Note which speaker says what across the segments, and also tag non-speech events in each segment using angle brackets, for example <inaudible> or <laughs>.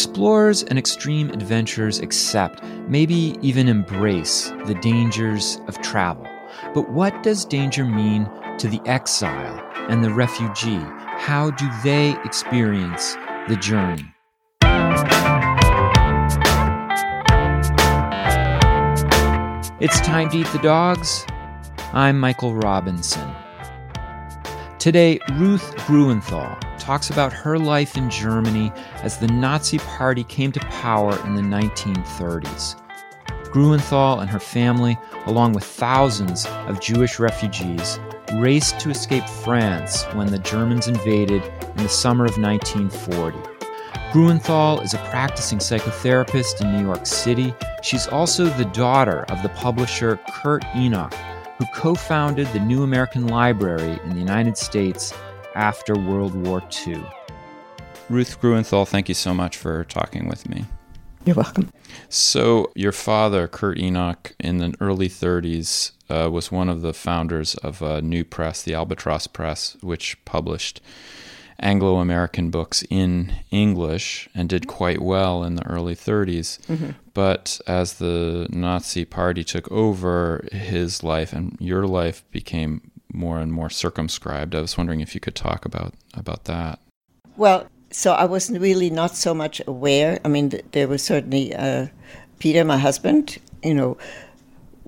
Speaker 1: Explorers and extreme adventurers accept, maybe even embrace, the dangers of travel. But what does danger mean to the exile and the refugee? How do they experience the journey? It's time to eat the dogs. I'm Michael Robinson. Today, Ruth Gruenthal talks about her life in Germany as the Nazi Party came to power in the 1930s. Gruenthal and her family, along with thousands of Jewish refugees, raced to escape France when the Germans invaded in the summer of 1940. Gruenthal is a practicing psychotherapist in New York City. She's also the daughter of the publisher Kurt Enoch, who co founded the New American Library in the United States after World War II. Ruth Gruenthal, thank you so much for talking with me.
Speaker 2: You're welcome.
Speaker 1: So, your father, Kurt Enoch, in the early 30s, uh, was one of the founders of a new press, the Albatross Press, which published Anglo American books in English and did quite well in the early 30s. Mm-hmm. But as the Nazi Party took over, his life and your life became more and more circumscribed. I was wondering if you could talk about about that.
Speaker 2: Well, so I was really not so much aware. I mean, there was certainly uh, Peter, my husband, you know,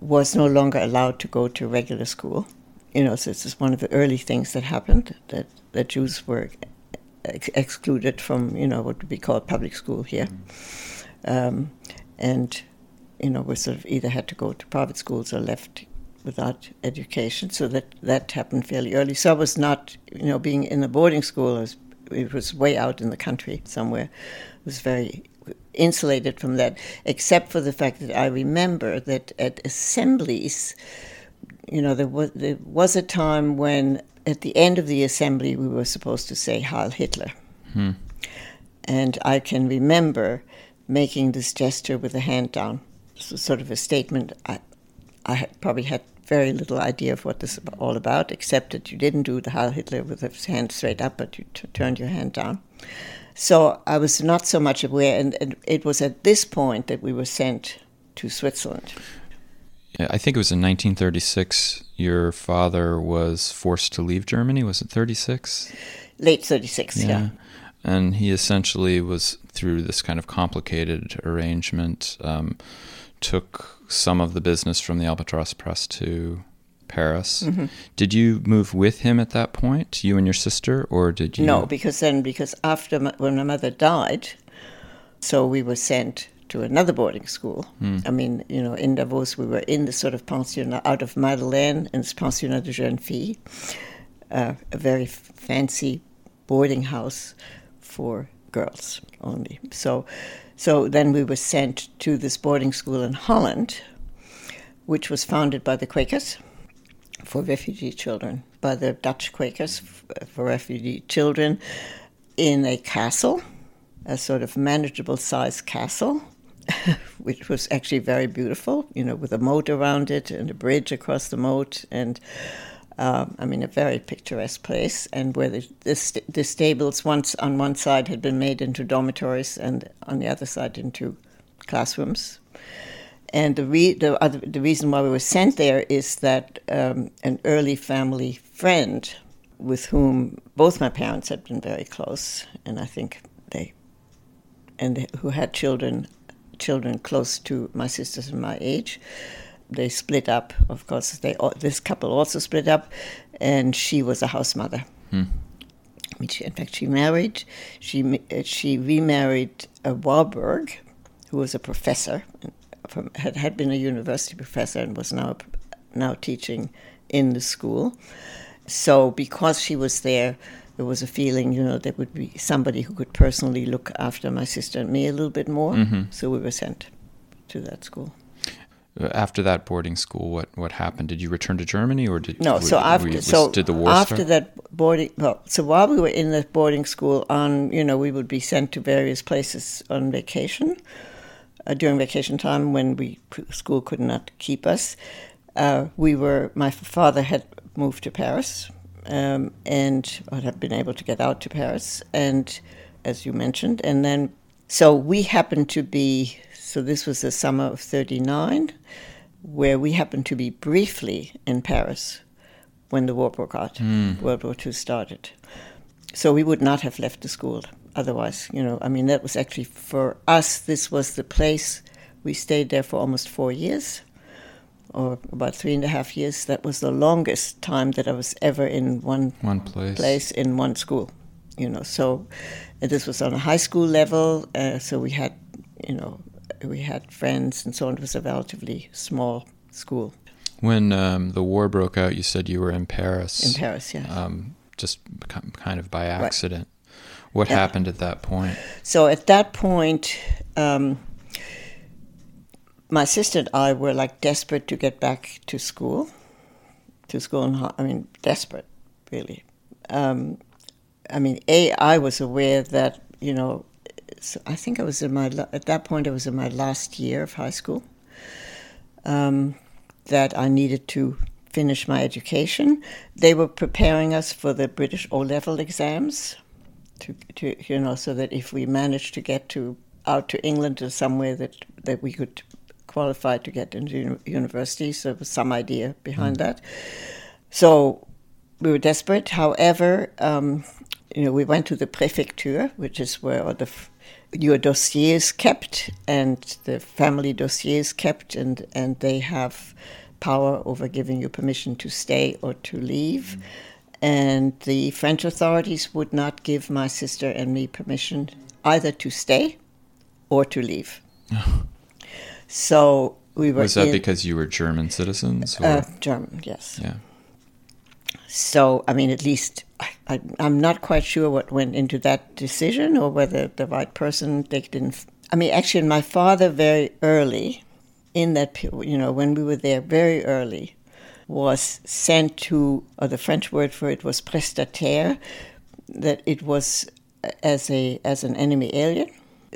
Speaker 2: was no longer allowed to go to regular school. You know, so this is one of the early things that happened that that Jews were ex- excluded from you know what would be called public school here, um, and you know we sort of either had to go to private schools or left without education. So that that happened fairly early. So I was not you know being in a boarding school. Was, it was way out in the country somewhere. It was very insulated from that, except for the fact that I remember that at assemblies, you know, there was there was a time when at the end of the assembly, we were supposed to say Heil Hitler. Hmm. And I can remember making this gesture with a hand down, so sort of a statement. I, I had probably had very little idea of what this is all about, except that you didn't do the Heil Hitler with his hand straight up, but you t- turned your hand down. So I was not so much aware, and, and it was at this point that we were sent to Switzerland.
Speaker 1: I think it was in 1936 your father was forced to leave Germany. Was it 36?
Speaker 2: Late 36, yeah. yeah.
Speaker 1: And he essentially was, through this kind of complicated arrangement, um, took some of the business from the Albatross Press to Paris. Mm-hmm. Did you move with him at that point, you and your sister, or did you?
Speaker 2: No, because then, because after my, when my mother died, so we were sent to another boarding school. Mm. I mean, you know, in Davos, we were in the sort of pension out of Madeleine in the Pensionnat de Jeunes Filles, uh, a very fancy boarding house for girls only. So, so then we were sent to this boarding school in Holland, which was founded by the Quakers for refugee children, by the Dutch Quakers for refugee children in a castle, a sort of manageable sized castle <laughs> which was actually very beautiful, you know, with a moat around it and a bridge across the moat, and um, I mean, a very picturesque place, and where the, the, the, stables once on one side had been made into dormitories, and on the other side into classrooms. And the, re- the, other, the reason why we were sent there is that um, an early family friend with whom both my parents had been very close, and I think they, and who had children children close to my sisters and my age. They split up, of course. They this couple also split up, and she was a house mother. Hmm. In fact, she married. She she remarried a Warburg, who was a professor, from, had had been a university professor and was now now teaching in the school. So, because she was there, there was a feeling, you know, there would be somebody who could personally look after my sister and me a little bit more. Mm-hmm. So we were sent to that school.
Speaker 1: After that boarding school, what, what happened? Did you return to Germany, or did
Speaker 2: no? so after
Speaker 1: you,
Speaker 2: so
Speaker 1: did the war
Speaker 2: after
Speaker 1: start?
Speaker 2: that boarding well, so while we were in the boarding school, on you know we would be sent to various places on vacation uh, during vacation time when we school could not keep us. Uh, we were my father had moved to Paris um, and I have been able to get out to Paris, and as you mentioned, and then So we happened to be, so this was the summer of 39, where we happened to be briefly in Paris when the war broke out, World War II started. So we would not have left the school otherwise. You know, I mean, that was actually for us, this was the place. We stayed there for almost four years, or about three and a half years. That was the longest time that I was ever in one
Speaker 1: One place.
Speaker 2: place in one school. You know, so and this was on a high school level. Uh, so we had, you know, we had friends and so on. It was a relatively small school
Speaker 1: When um, the war broke out, you said you were in Paris.
Speaker 2: in Paris. Yeah.
Speaker 1: Um, just kind of by accident. What
Speaker 2: Yeah.
Speaker 1: happened at that point?
Speaker 2: So at that point, um, my sister and I were like desperate to get back to school, to school and I mean desperate, really. Um, I mean, a I was aware that you know, so I think I was in my at that point I was in my last year of high school. Um, that I needed to finish my education. They were preparing us for the British O level exams to, to you know, so that if we managed to get to out to England or somewhere that that we could qualify to get into uni- university, so there was some idea behind that. So we were desperate. However, um, you know, we went to the prefecture, which is where all the your dossier is kept and the family dossier is kept, and and they have power over giving you permission to stay or to leave. And the French authorities would not give my sister and me permission either to stay or to leave. <laughs> so we were
Speaker 1: Was that
Speaker 2: in,
Speaker 1: because you were German citizens?
Speaker 2: Uh, German, yes.
Speaker 1: yeah.
Speaker 2: So, I mean, at least I, I'm not quite sure what went into that decision or whether the right person, they didn't. I mean, actually, my father, very early in that, you know, when we were there very early, was sent to, or the French word for it was prestataire, that it was as a as an enemy alien.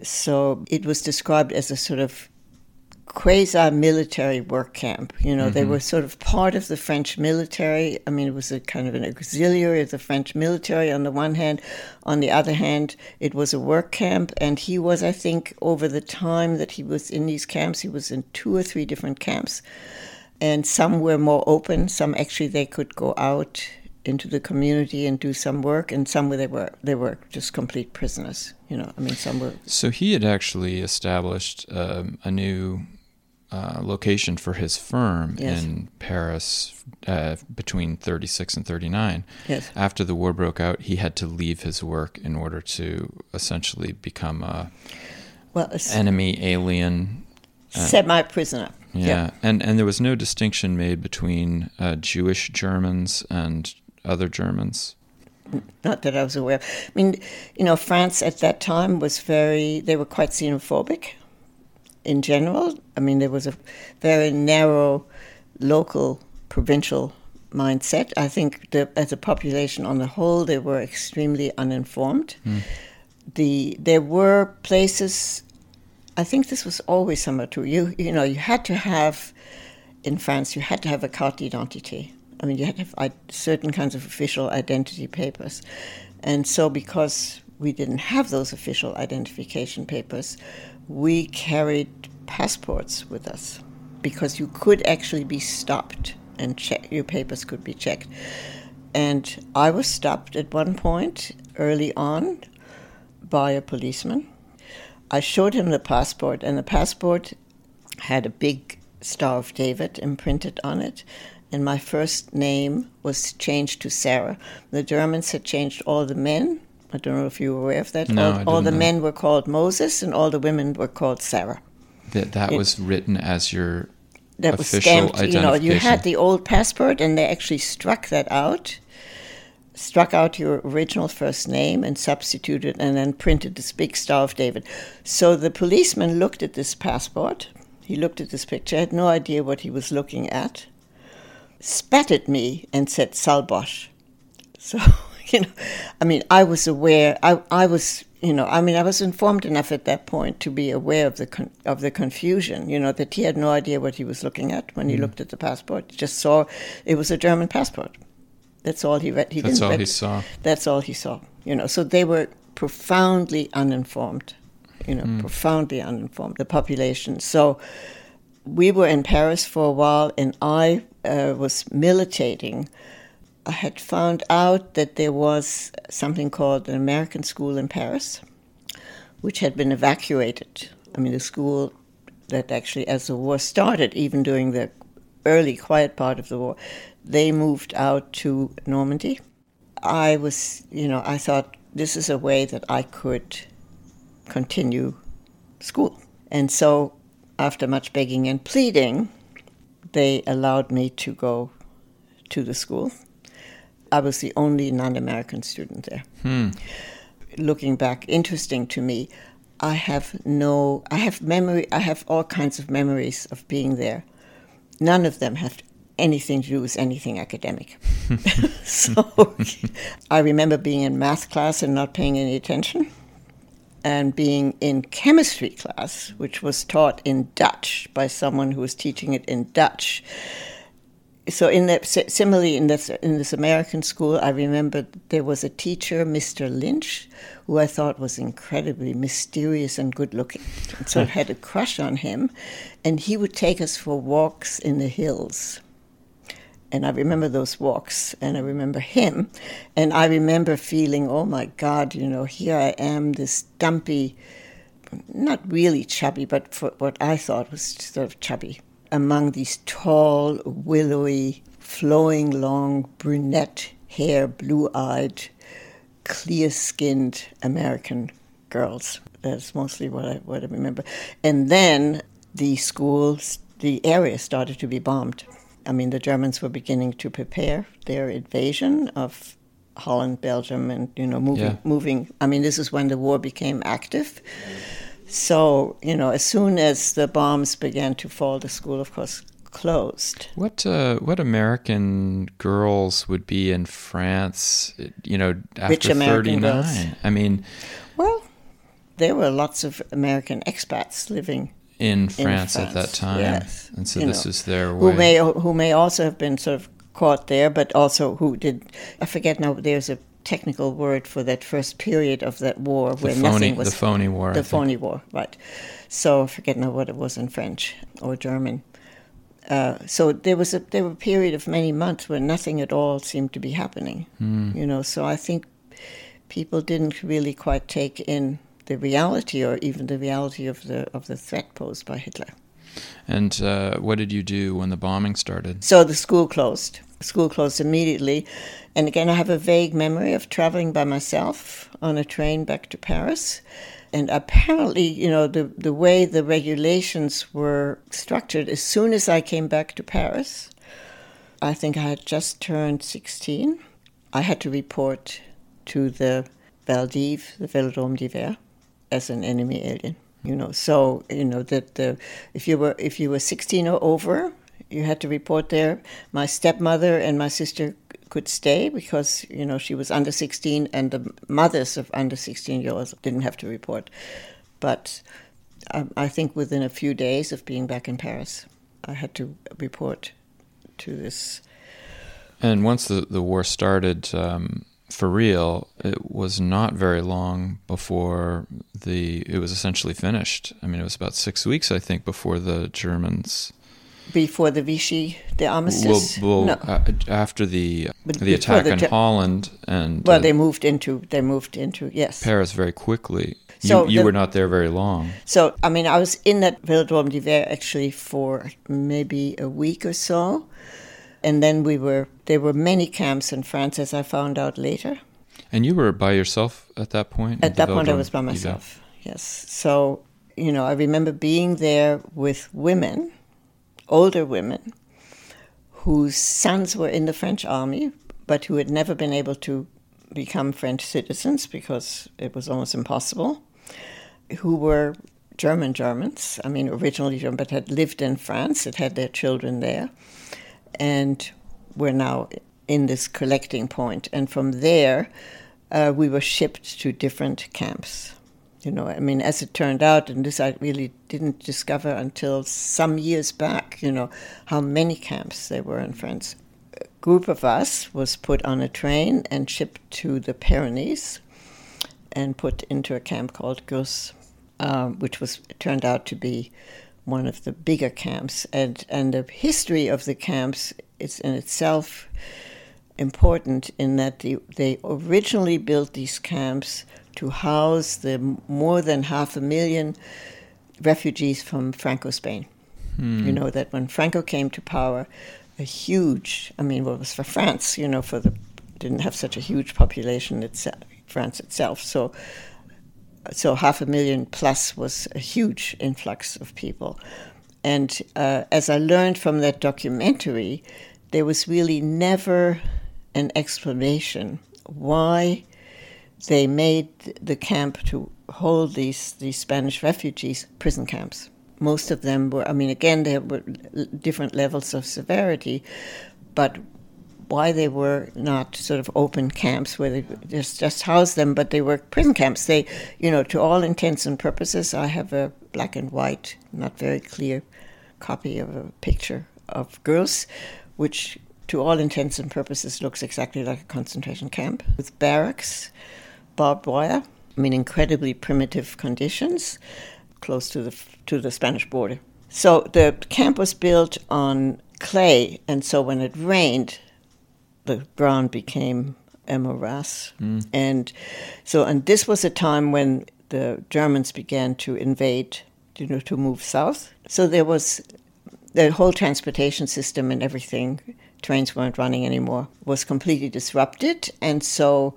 Speaker 2: So it was described as a sort of quasi military work camp. You know, they were sort of part of the French military. I mean, it was a kind of an auxiliary of the French military on the one hand. On the other hand, it was a work camp. And he was, I think, over the time that he was in these camps, he was in two or three different camps. And some were more open, some actually they could go out into the community and do some work, and some where they were they were just complete prisoners. You know, I mean, some were
Speaker 1: So he had actually established um, a new uh, location for his firm
Speaker 2: Yes.
Speaker 1: in Paris uh, between 36 and 39.
Speaker 2: yes,
Speaker 1: After the war broke out, he had to leave his work in order to essentially become a
Speaker 2: well, a
Speaker 1: enemy alien.
Speaker 2: semi-prisoner.
Speaker 1: Yeah, and and there was no distinction made between uh, Jewish Germans and other Germans.
Speaker 2: not that I was aware. of. I mean, you know, France at that time was very, they were quite xenophobic in general. I mean, there was a very narrow local, provincial mindset. I think the, as a population on the whole, they were extremely uninformed. Hmm. The There were places, I think this was always somewhat true. You, you know, you had to have, in France, you had to have a carte d'identité. I mean, you had to have i- certain kinds of official identity papers. And so, because we didn't have those official identification papers, we carried passports with us because you could actually be stopped and check, your papers could be checked. And I was stopped at one point early on by a policeman. I showed him the passport, and the passport had a big Star of David imprinted on it, and my first name was changed to Sarah. The Germans had changed all the men. I don't know if you were aware of that.
Speaker 1: No,
Speaker 2: all,
Speaker 1: I
Speaker 2: all the
Speaker 1: know.
Speaker 2: men were called Moses, and all the women were called Sarah.
Speaker 1: That that
Speaker 2: It-
Speaker 1: was written as your
Speaker 2: That was
Speaker 1: official
Speaker 2: stamped. You know, you had the old passport, and they actually struck that out, struck out your original first name, and substituted, and then printed this big Star of David. So the policeman looked at this passport. He looked at this picture. Had no idea what he was looking at. Spat at me and said "Sale boche." <laughs> So <laughs> you know, I mean, I was aware. I I was you know, I mean, I was informed enough at that point to be aware of the con- of the confusion. You know, that he had no idea what he was looking at when he looked at the passport. He just saw it was a German passport. That's all he read. He
Speaker 1: That's all
Speaker 2: read-
Speaker 1: he saw.
Speaker 2: That's all he saw. You know, so they were profoundly uninformed. you know, mm. profoundly uninformed, the population. So we were in Paris for a while, and I uh, was militating. I had found out that there was something called an American school in Paris, which had been evacuated. I mean, the school that actually, as the war started, even during the early quiet part of the war, they moved out to Normandy. I was, you know, I thought this is a way that I could continue school. And so, after much begging and pleading, they allowed me to go to the school. I was the only non American student there. Hmm. Looking back, interesting to me, I have no, I have memory, I have all kinds of memories of being there. None of them have anything to do with anything academic. <laughs> <laughs> so I remember being in math class and not paying any attention, and being in chemistry class, which was taught in Dutch by someone who was teaching it in Dutch so in that similarly in this in this American school, I remember there was a teacher, Mr. Lynch, who I thought was incredibly mysterious and good looking. so I had a crush on him, and he would take us for walks in the hills. And I remember those walks, and I remember him, and I remember feeling, oh my God, you know, here I am, this dumpy, not really chubby, but for what I thought was sort of chubby among these tall, willowy, flowing, long, brunette hair, blue eyed, clear skinned American girls. That's mostly what I, what I remember. And then the schools, the area started to be bombed. I mean, the Germans were beginning to prepare their invasion of Holland, Belgium, and you know, moving, yeah. moving. I mean, this is when the war became active. So, you know, as soon as the bombs began to fall, the school, of course, closed.
Speaker 1: What uh, what American girls would be in France, you know, after 39? I mean,
Speaker 2: well, there were lots of American expats living
Speaker 1: in France, in France. at that time.
Speaker 2: Yes.
Speaker 1: And so you this know, is their way.
Speaker 2: Who may who may also have been sort of caught there, but also who did I forget now there's a technical word for that first period of that war
Speaker 1: the where phony,
Speaker 2: nothing was
Speaker 1: the phony war.
Speaker 2: The phony war, right? So I forget now what it was in French or German. Uh, so there was a there were a period of many months where nothing at all seemed to be happening. Mm. You know, so I think people didn't really quite take in the reality or even the reality of the of the threat posed by Hitler.
Speaker 1: And uh, what did you do when the bombing started?
Speaker 2: So the school closed. School closed immediately, and again, I have a vague memory of traveling by myself on a train back to Paris. And apparently, you know, the, the way the regulations were structured, as soon as I came back to Paris, I think I had just turned 16, I had to report to the Vel d'Hiv, the Velodrome d'Hiver, as an enemy alien. You know, so you know that the if you were if you were 16 or over, you had to report there. My stepmother and my sister could stay because you know she was under 16 and the mothers of under 16 year olds didn't have to report. But um, I think within a few days of being back in Paris I had to report to this.
Speaker 1: And once the, the war started um, for real it was not very long before the it was essentially finished. I mean it was about six weeks I think before the Germans
Speaker 2: before the Vichy, the armistice.
Speaker 1: Well, well no. uh, after the but the attack the te- Holland and
Speaker 2: well, uh, they moved into they moved into yes
Speaker 1: Paris very quickly. So you, you the, were not there very long.
Speaker 2: So I mean, I was in that Velodrome d'Hiver actually for maybe a week or so, and then we were there were many camps in France, as I found out later.
Speaker 1: And you were by yourself at that point.
Speaker 2: At that point, I was by myself. Yes. So you know, I remember being there with women older women whose sons were in the French army, but who had never been able to become French citizens because it was almost impossible, who were German Germans, I mean, originally German, but had lived in France, had had their children there, and were now in this collecting point. And from there, uh, we were shipped to different camps. You know, I mean, as it turned out, and this I really didn't discover until some years back, you know, how many camps there were in France. A group of us was put on a train and shipped to the Pyrenees and put into a camp called Gurs. um, which was turned out to be one of the bigger camps. And, and the history of the camps is in itself important in that the, they originally built these camps to house the more than half a million refugees from Franco Spain. Hmm. You know, that when Franco came to power, a huge, I mean, well, it was for France, you know, for the, didn't have such a huge population itself, France itself. So, so half a million plus was a huge influx of people. And uh, as I learned from that documentary, there was really never an explanation why they made the camp to hold these, these Spanish refugees prison camps. Most of them were, I mean, again, there were different levels of severity, but why they were not sort of open camps where they just just housed them, but they were prison camps. They, you know, to all intents and purposes, I have a black and white, not very clear copy of a picture of Gurs, which to all intents and purposes looks exactly like a concentration camp with barracks, barbed wire. I mean, incredibly primitive conditions, close to the to the Spanish border. So the camp was built on clay, and so when it rained, the ground became a morass. Mm. And so, and this was a time when the Germans began to invade, you know, to move south. So there was the whole transportation system and everything, trains weren't running anymore, was completely disrupted. And so,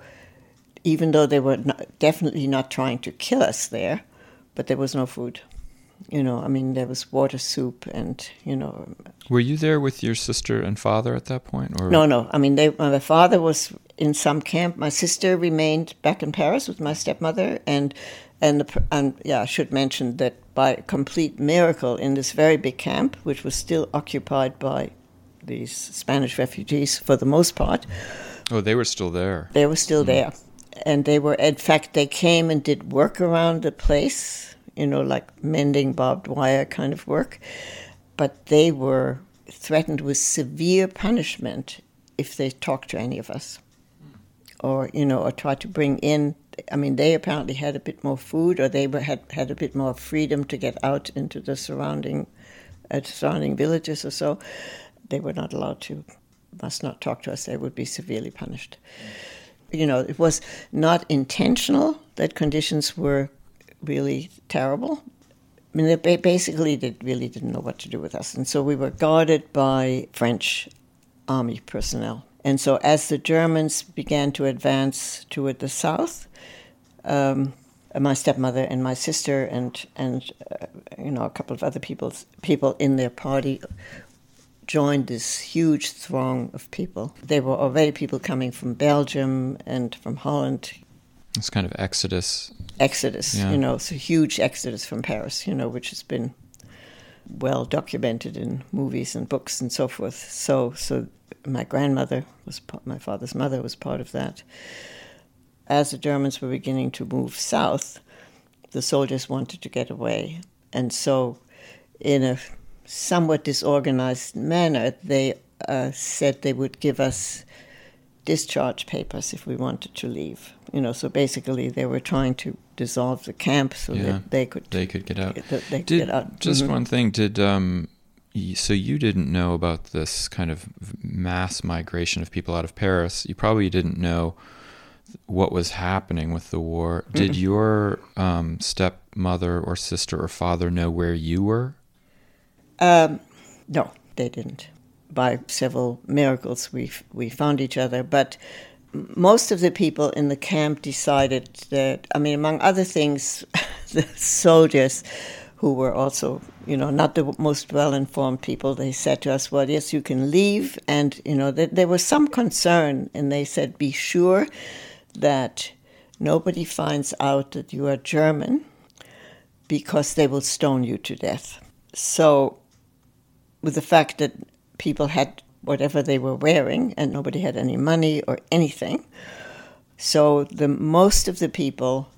Speaker 2: even though they were not, definitely not trying to kill us there, but there was no food. You know, I mean, there was water soup and, you know.
Speaker 1: Were you there with your sister and father at that point? Or?
Speaker 2: No, no. I mean, they, my father was in some camp. My sister remained back in Paris with my stepmother. And, and, the, and yeah, I should mention that by complete miracle in this very big camp, which was still occupied by these Spanish refugees for the most part.
Speaker 1: Oh, they were still there.
Speaker 2: They were still mm. there and they were in fact they came and did work around the place you know like mending barbed wire kind of work but they were threatened with severe punishment if they talked to any of us. Or you know or tried to bring in i mean they apparently had a bit more food or they were, had had a bit more freedom to get out into the surrounding uh, surrounding villages or so. They were not allowed to must not talk to us. They would be severely punished. mm you know, it was not intentional that conditions were really terrible. I mean, they basically they really didn't know what to do with us. And so we were guarded by French army personnel. And so as the Germans began to advance toward the south, um, my stepmother and my sister and and uh, you know a couple of other people people in their party joined this huge throng of people. There were already people coming from Belgium and from Holland.
Speaker 1: This kind of exodus.
Speaker 2: Exodus, yeah. you know, it's a huge exodus from Paris, you know, which has been well documented in movies and books and so forth. So, so my grandmother was my father's mother was part of that. As the Germans were beginning to move south, the soldiers wanted to get away, and so, in a somewhat disorganized manner, they uh, said they would give us discharge papers if we wanted to leave. You know, so basically they were trying to dissolve the camp so yeah, that they could
Speaker 1: they could get out.
Speaker 2: They did, get out.
Speaker 1: Just mm-hmm. one thing, did um, so you didn't know about this kind of mass migration of people out of Paris. You probably didn't know what was happening with the war. Did mm your um, stepmother or sister or father know where you were?
Speaker 2: Um, no, they didn't. By several miracles, we we found each other, but most of the people in the camp decided that. I mean, among other things, <laughs> the soldiers who were also, you know, not the most well-informed people, they said to us, "Well, yes, you can leave," and you know, there was some concern, and they said, "Be sure that nobody finds out that you are German, because they will stone you to death." So with the fact that people had whatever they were wearing and nobody had any money or anything. So the most of the people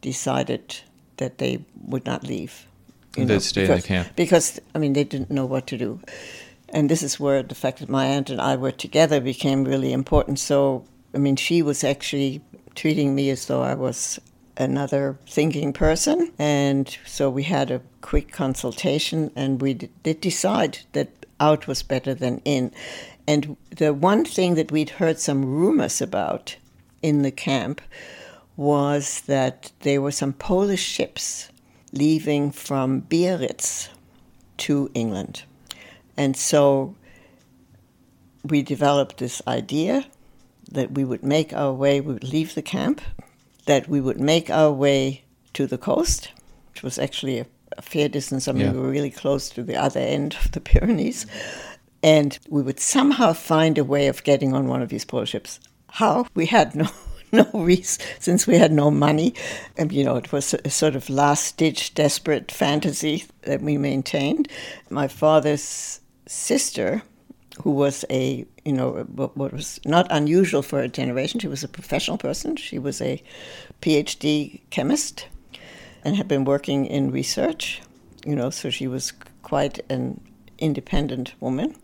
Speaker 2: decided that they would not leave.
Speaker 1: They'd know, stay
Speaker 2: because,
Speaker 1: in the camp.
Speaker 2: Because, I mean, they didn't know what to do. And this is where the fact that my aunt and I were together became really important. So, I mean, she was actually treating me as though I was another thinking person. And so we had a quick consultation and we did decide that out was better than in. And the one thing that we'd heard some rumors about in the camp was that there were some Polish ships leaving from Biarritz to England. And so we developed this idea that we would make our way, we would leave the camp, that we would make our way to the coast, which was actually a, a fair distance. I mean, yeah. we were really close to the other end of the Pyrenees. And we would somehow find a way of getting on one of these Polish ships. How? We had no <laughs> no reason, since we had no money. And, you know, it was a sort of last ditch, desperate fantasy that we maintained. My father's sister, who was a, you know, what was not unusual for a generation, she was a professional person. She was a PhD chemist and had been working in research, you know, so she was quite an independent woman.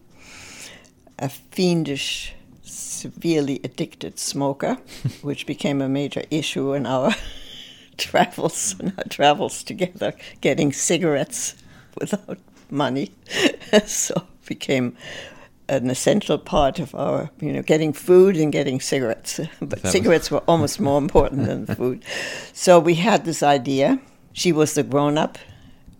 Speaker 2: A fiendish severely addicted smoker, <laughs> which became a major issue in our <laughs> travels, in our travels together, getting cigarettes without money. <laughs> so became an essential part of our, you know, getting food and getting cigarettes. <laughs> But that cigarettes was... were almost more <laughs> important than food. So we had this idea. She was the grown up,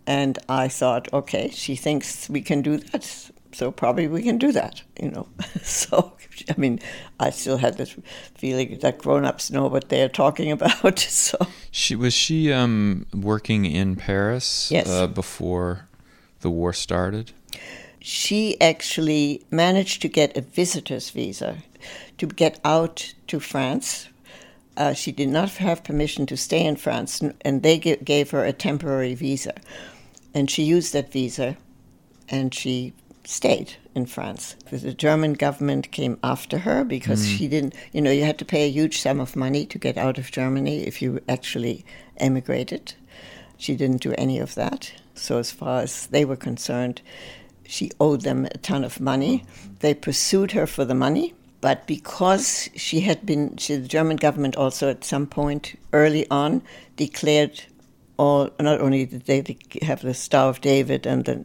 Speaker 2: and I thought, okay, she thinks we can do that so probably we can do that, you know. <laughs> so, I mean, I still had this feeling that grown-ups know what they're talking about. So
Speaker 1: she was she um, working in Paris
Speaker 2: yes.
Speaker 1: uh, before the war started.
Speaker 2: She actually managed to get a visitor's visa to get out to France. Uh, she did not have permission to stay in France, and they gave her a temporary visa. And she used that visa, and she stayed in France. The German government came after her because mm. she didn't, you know, you had to pay a huge sum of money to get out of Germany if you actually emigrated. She didn't do any of that. So, as far as they were concerned, she owed them a ton of money. They pursued her for the money, but because she had been, she, the German government also at some point early on declared all, not only did they have the Star of David and the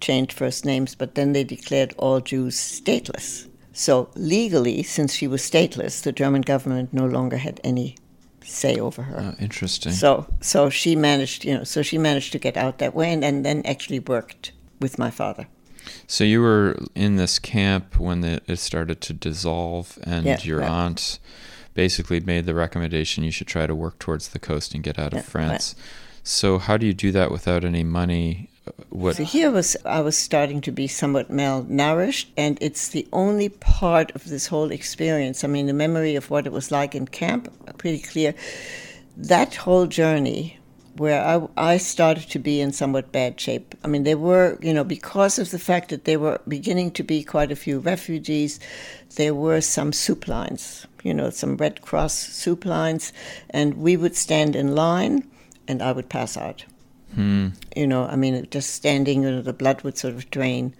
Speaker 2: changed first names, but then they declared all Jews stateless. So legally, since she was stateless, the German government no longer had any say over her.
Speaker 1: Oh, interesting.
Speaker 2: So so she managed, you know, so she managed to get out that way and, and then actually worked with my father.
Speaker 1: So you were in this camp when the, it started to dissolve, and yeah, your right. aunt basically made the recommendation you should try to work towards the coast and get out of France. Right. So how do you do that without any money
Speaker 2: what? So here was I was starting to be somewhat malnourished, and it's the only part of this whole experience. I mean, the memory of what it was like in camp, pretty clear. That whole journey where I, I started to be in somewhat bad shape. I mean, there were, you know, because of the fact that there were beginning to be quite a few refugees, there were some soup lines, you know, some Red Cross soup lines, and we would stand in line and I would pass out. Hmm. You know, I mean, just standing, you know, the blood would sort of drain.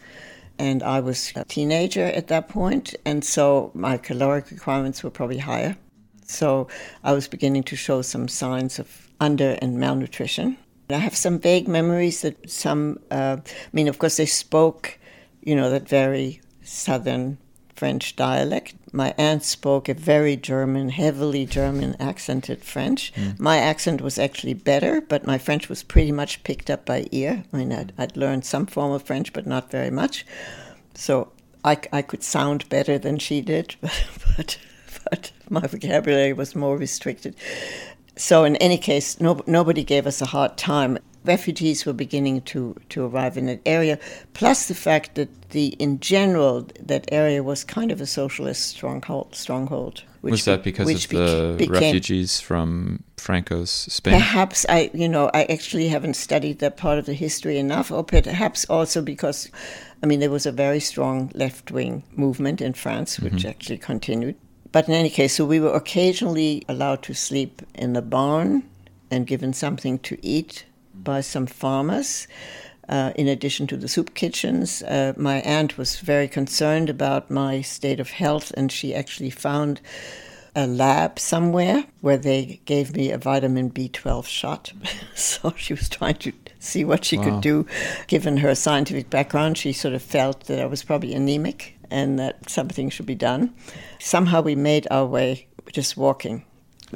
Speaker 2: And I was a teenager at that point, and so my caloric requirements were probably higher. So I was beginning to show some signs of under and malnutrition. I have some vague memories that some, uh, I mean, of course, they spoke, you know, that very southern French dialect. My aunt spoke a very German, heavily German accented French. Mm. My accent was actually better, but my French was pretty much picked up by ear. I mean, I'd, I'd learned some form of French, but not very much. So I, I could sound better than she did, <laughs> but, but my vocabulary was more restricted. So, in any case, no, nobody gave us a hard time refugees were beginning to, to arrive in that area, plus the fact that the in general that area was kind of a socialist stronghold. Stronghold.
Speaker 1: was that because of the became, refugees from Franco's Spain?
Speaker 2: Perhaps I, you know, I actually haven't studied that part of the history enough, or perhaps also because, I mean, there was a very strong left wing movement in France, which mm-hmm. actually continued. But in any case, so we were occasionally allowed to sleep in the barn and given something to eat by some farmers. Uh, in addition to the soup kitchens, uh, my aunt was very concerned about my state of health, and she actually found a lab somewhere where they gave me a vitamin B12 shot. <laughs> so she was trying to see what she
Speaker 1: Wow.
Speaker 2: could do. Given her scientific background, she sort of felt that I was probably anemic and that something should be done. Somehow we made our way just walking.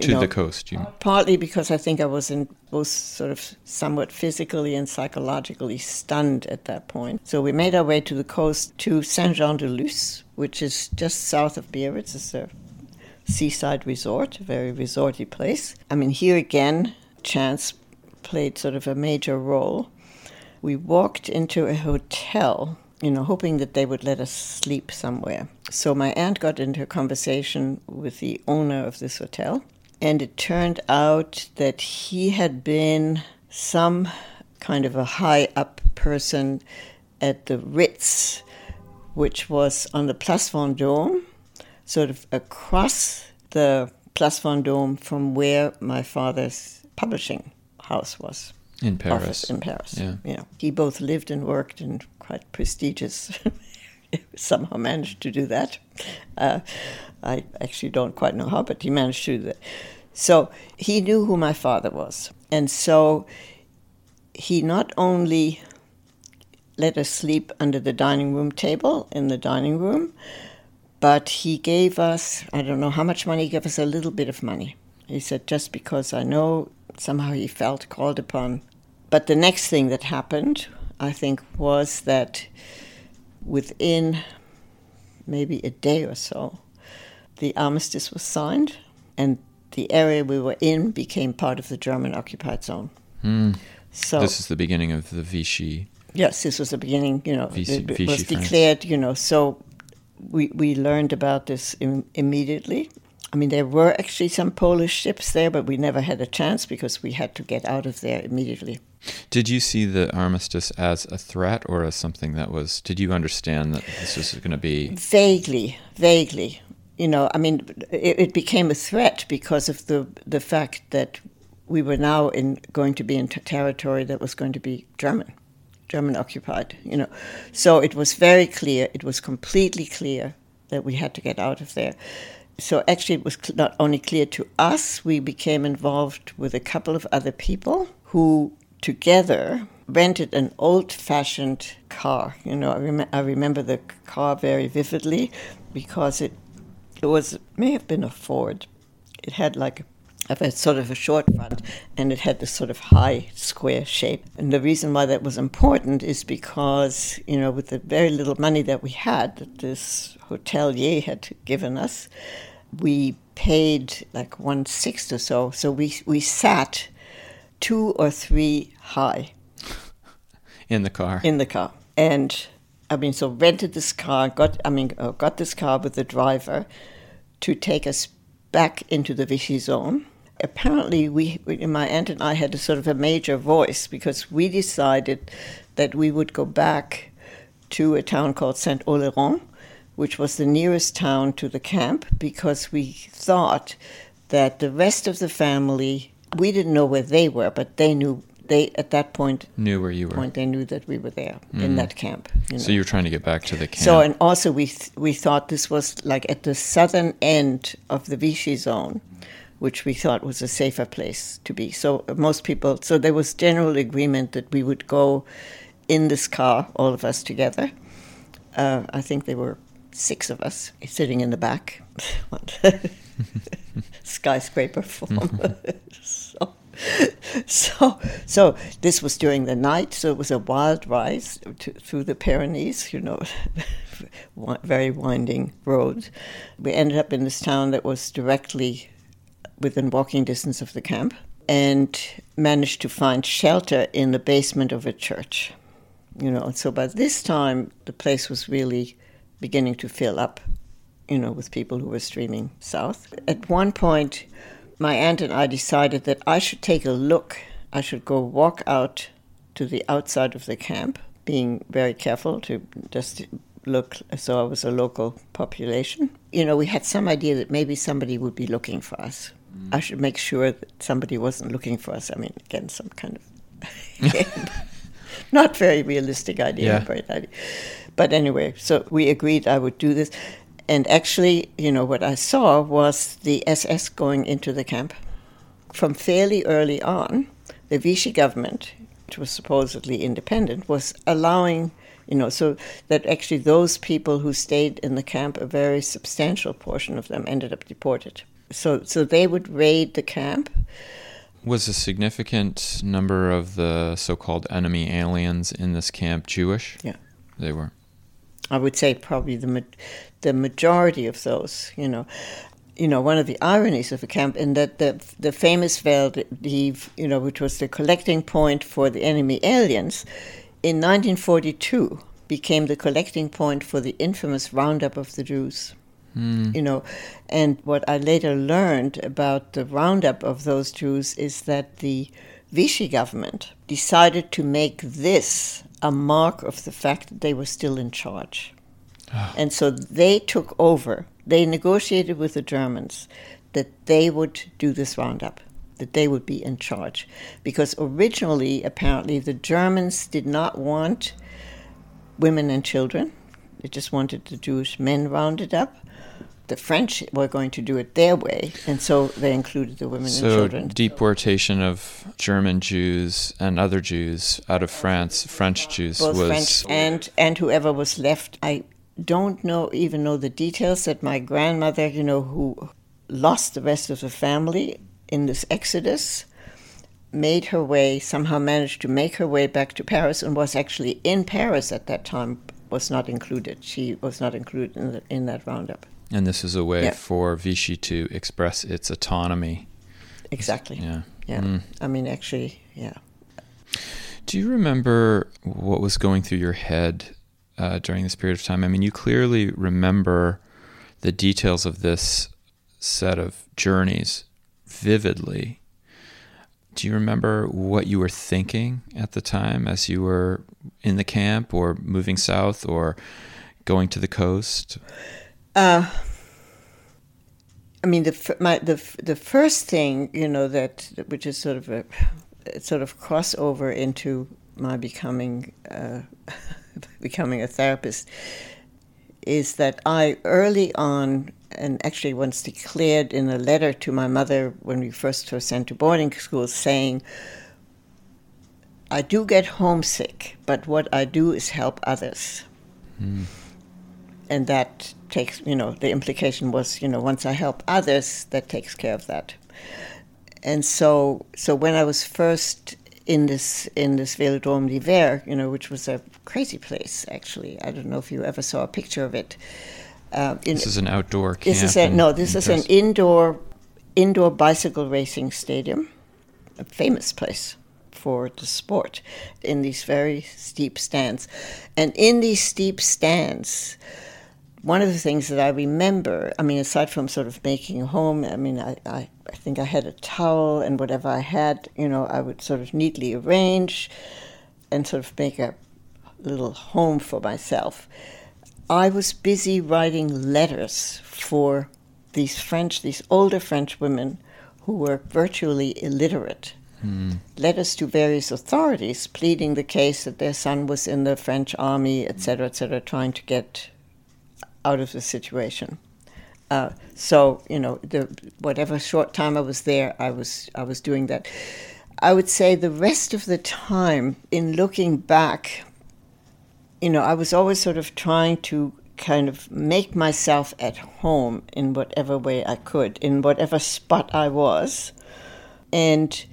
Speaker 1: To
Speaker 2: know,
Speaker 1: the coast, you
Speaker 2: Partly because I think I was in both sort of somewhat physically and psychologically stunned at that point. So we made our way to the coast to Saint Jean de Luz, which is just south of Biarritz. It's a seaside resort, a very resorty place. I mean, here again, chance played sort of a major role. We walked into a hotel, you know, hoping that they would let us sleep somewhere. So my aunt got into a conversation with the owner of this hotel, and it turned out that he had been some kind of a high up person at the Ritz, which was on the Place Vendôme, sort of across the Place Vendôme from where my father's publishing house was
Speaker 1: in Paris.
Speaker 2: office in Paris.
Speaker 1: Yeah.
Speaker 2: Know, he both lived and worked in quite prestigious. <laughs> somehow managed to do that. Uh, I actually don't quite know how, but he managed to do that. So he knew who my father was, and so he not only let us sleep under the dining room table in the dining room, but he gave us, I don't know how much money, he gave us a little bit of money. He said, just because I know somehow he felt called upon. But the next thing that happened, I think, was that within maybe a day or so, the armistice was signed and the area we were in became part of the German occupied zone. Hmm. So
Speaker 1: This is the beginning of the Vichy.
Speaker 2: Yes, this was the beginning. You know,
Speaker 1: Vichy-
Speaker 2: it,
Speaker 1: Vichy
Speaker 2: was
Speaker 1: France.
Speaker 2: declared. You know, so we we learned about this Im- immediately. I mean, there were actually some Polish ships there, but we never had a chance because we had to get out of there immediately.
Speaker 1: Did you see the armistice as a threat or as something that was? Did you understand that this was going to be?
Speaker 2: Vaguely, vaguely. You know, I mean, it, it became a threat because of the the fact that we were now in going to be in t- territory that was going to be German, German occupied. You know, so it was very clear. It was completely clear that we had to get out of there. So actually, it was cl- not only clear to us. We became involved with a couple of other people who together rented an old-fashioned car. You know, I, rem- I remember the car very vividly because it it was may have been a Ford. It had like a, a sort of a short front, and it had this sort of high square shape. And the reason why that was important is because you know, with the very little money that we had, that this hotelier had given us, we paid like one sixth or so. So we we sat two or three high
Speaker 1: in the car.
Speaker 2: in the car. And I mean, so rented this car, got I mean, uh, got this car with the driver to take us back into the Vichy zone. Apparently, we, we- my aunt and I had a sort of a major voice because we decided that we would go back to a town called Saint Oleron, which was the nearest town to the camp, because we thought that the rest of the family, we didn't know where they were, but they knew. They at that point
Speaker 1: Knew where you were.
Speaker 2: point they knew that we were there in that camp. you
Speaker 1: So you were trying to get back to the camp.
Speaker 2: So and also we th- we thought this was like at the southern end of the Vichy zone, which we thought was a safer place to be. So uh, most people, so there was general agreement that we would go in this car, all of us together. Uh, I think there were six of us sitting in the back, <laughs> <laughs> <laughs> skyscraper form. <laughs> so, so, this was during the night. So it was a wild rise to, through the Pyrenees. You know, <laughs> very winding roads. We ended up in this town that was directly within walking distance of the camp, and managed to find shelter in the basement of a church. You know, so by this time the place was really beginning to fill up, you know, with people who were streaming south. At one point, my aunt and I decided that I should take a look. I should go walk out to the outside of the camp, being very careful to just look as though I was a local population. You know, we had some idea that maybe somebody would be looking for us. Mm. I should make sure that somebody wasn't looking for us. I mean, again, some kind of <laughs> <laughs> not very realistic idea,
Speaker 1: Yeah.
Speaker 2: idea. Uh, but anyway, so we agreed I would do this. And actually, you know, what I saw was the SS going into the camp. From fairly early on, the Vichy government, which was supposedly independent, was allowing, you know, so that actually those people who stayed in the camp, a very substantial portion of them ended up deported. So, so they would raid the camp.
Speaker 1: Was a significant number of the so called enemy aliens in this camp Jewish?
Speaker 2: Yeah.
Speaker 1: They were.
Speaker 2: I would say probably the the majority of those, you know, you know, one of the ironies of the camp in that the the famous Vel d'Hiv, you know, which was the collecting point for the enemy aliens, in 1942 became the collecting point for the infamous roundup of the Jews. Mm. You know, and what I later learned about the roundup of those Jews is that the Vichy government decided to make this a mark of the fact that they were still in charge. Oh. And so they took over. They negotiated with the Germans that they would do this roundup, that they would be in charge. Because originally, apparently, the Germans did not want women and children, they just wanted the Jewish men rounded up the French were going to do it their way, and so they included the women
Speaker 1: so
Speaker 2: and children.
Speaker 1: deportation of German Jews and other Jews out of France, French Jews
Speaker 2: Both
Speaker 1: was
Speaker 2: French and and whoever was left. I don't know even know the details that my grandmother, you know, who lost the rest of the family in this exodus, made her way somehow managed to make her way back to Paris and was actually in Paris at that time. Was not included. She was not included in, the, in that roundup.
Speaker 1: And this is a way for Vichy to express its autonomy.
Speaker 2: Exactly.
Speaker 1: Yeah.
Speaker 2: Yeah. Mm. I mean, actually, yeah.
Speaker 1: Do you remember what was going through your head uh, during this period of time? I mean, you clearly remember the details of this set of journeys vividly. Do you remember what you were thinking at the time as you were in the camp or moving south or going to the coast?
Speaker 2: Uh, I mean, the my the the first thing you know that which is sort of a sort of crossover into my becoming uh, <laughs> becoming a therapist is that I early on and actually once declared in a letter to my mother when we first were sent to boarding school saying I do get homesick, but what I do is help others. Mm. And that takes, you know, the implication was, you know, once I help others, that takes care of that. And so, so when I was first in this in this Velodrome d'Hiver, you know, which was a crazy place actually. I don't know if you ever saw a picture of it.
Speaker 1: Uh, in, this is an outdoor camp.
Speaker 2: This is a, no, this is an indoor indoor bicycle racing stadium, a famous place for the sport, in these very steep stands, and in these steep stands one of the things that I remember, I mean, aside from sort of making a home, I mean, I, I, I, think I had a towel and whatever I had, you know, I would sort of neatly arrange and sort of make a little home for myself. I was busy writing letters for these French, these older French women who were virtually illiterate. Mm. Letters to various authorities pleading the case that their son was in the French army, etc., etc., trying to get out of the situation. Uh, so you know, the whatever short time I was there, I was I was doing that. I would say the rest of the time, in looking back, you know, I was always sort of trying to kind of make myself at home in whatever way I could, in whatever spot I was, and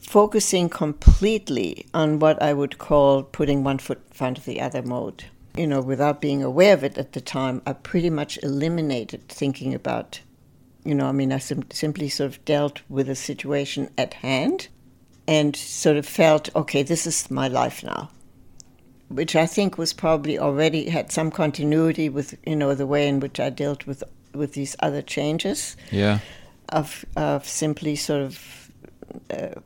Speaker 2: focusing completely on what I would call putting one foot in front of the other mode you know, without being aware of it at the time, I pretty much eliminated thinking about, you know, I mean, I sim- simply sort of dealt with the situation at hand and sort of felt, okay, this is my life now. Which I think was probably already had some continuity with, you know, the way in which I dealt with with these other changes.
Speaker 1: Yeah.
Speaker 2: Of of simply sort of uh,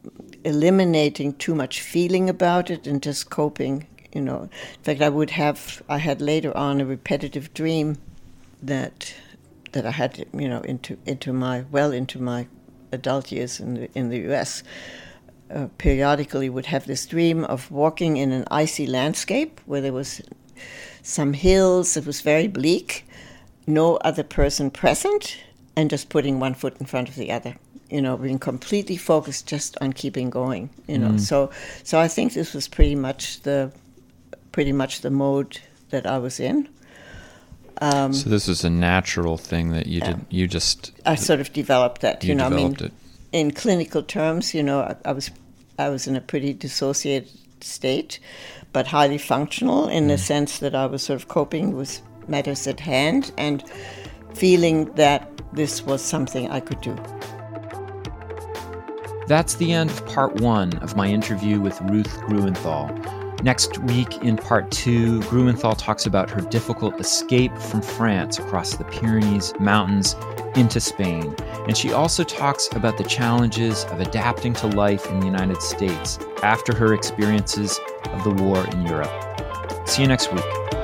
Speaker 2: eliminating too much feeling about it and just coping you know. In fact, I would have, I had later on a repetitive dream that that I had, you know, into into my well into my adult years in the in the U.S. Uh, periodically would have this dream of walking in an icy landscape where there was some hills. It was very bleak, no other person present and just putting one foot in front of the other you know being completely focused just on keeping going you know
Speaker 3: Mm.
Speaker 2: so so i think this was pretty much the pretty much the mode that i was in um,
Speaker 3: So this was a natural thing that you did. You just
Speaker 2: i sort of developed that you,
Speaker 3: you
Speaker 2: know i mean
Speaker 3: developed it.
Speaker 2: in clinical terms you know I, I was i was in a pretty dissociated state but highly functional in
Speaker 3: Mm.
Speaker 2: the sense that i was sort of coping with matters at hand and feeling that this was something i could do
Speaker 3: That's the end of part one of my interview with Ruth Gruenthal. Next week, in part two, Gruenthal talks about her difficult escape from France across the Pyrenees Mountains into Spain. And she also talks about the challenges of adapting to life in the United States after her experiences of the war in Europe. See you next week.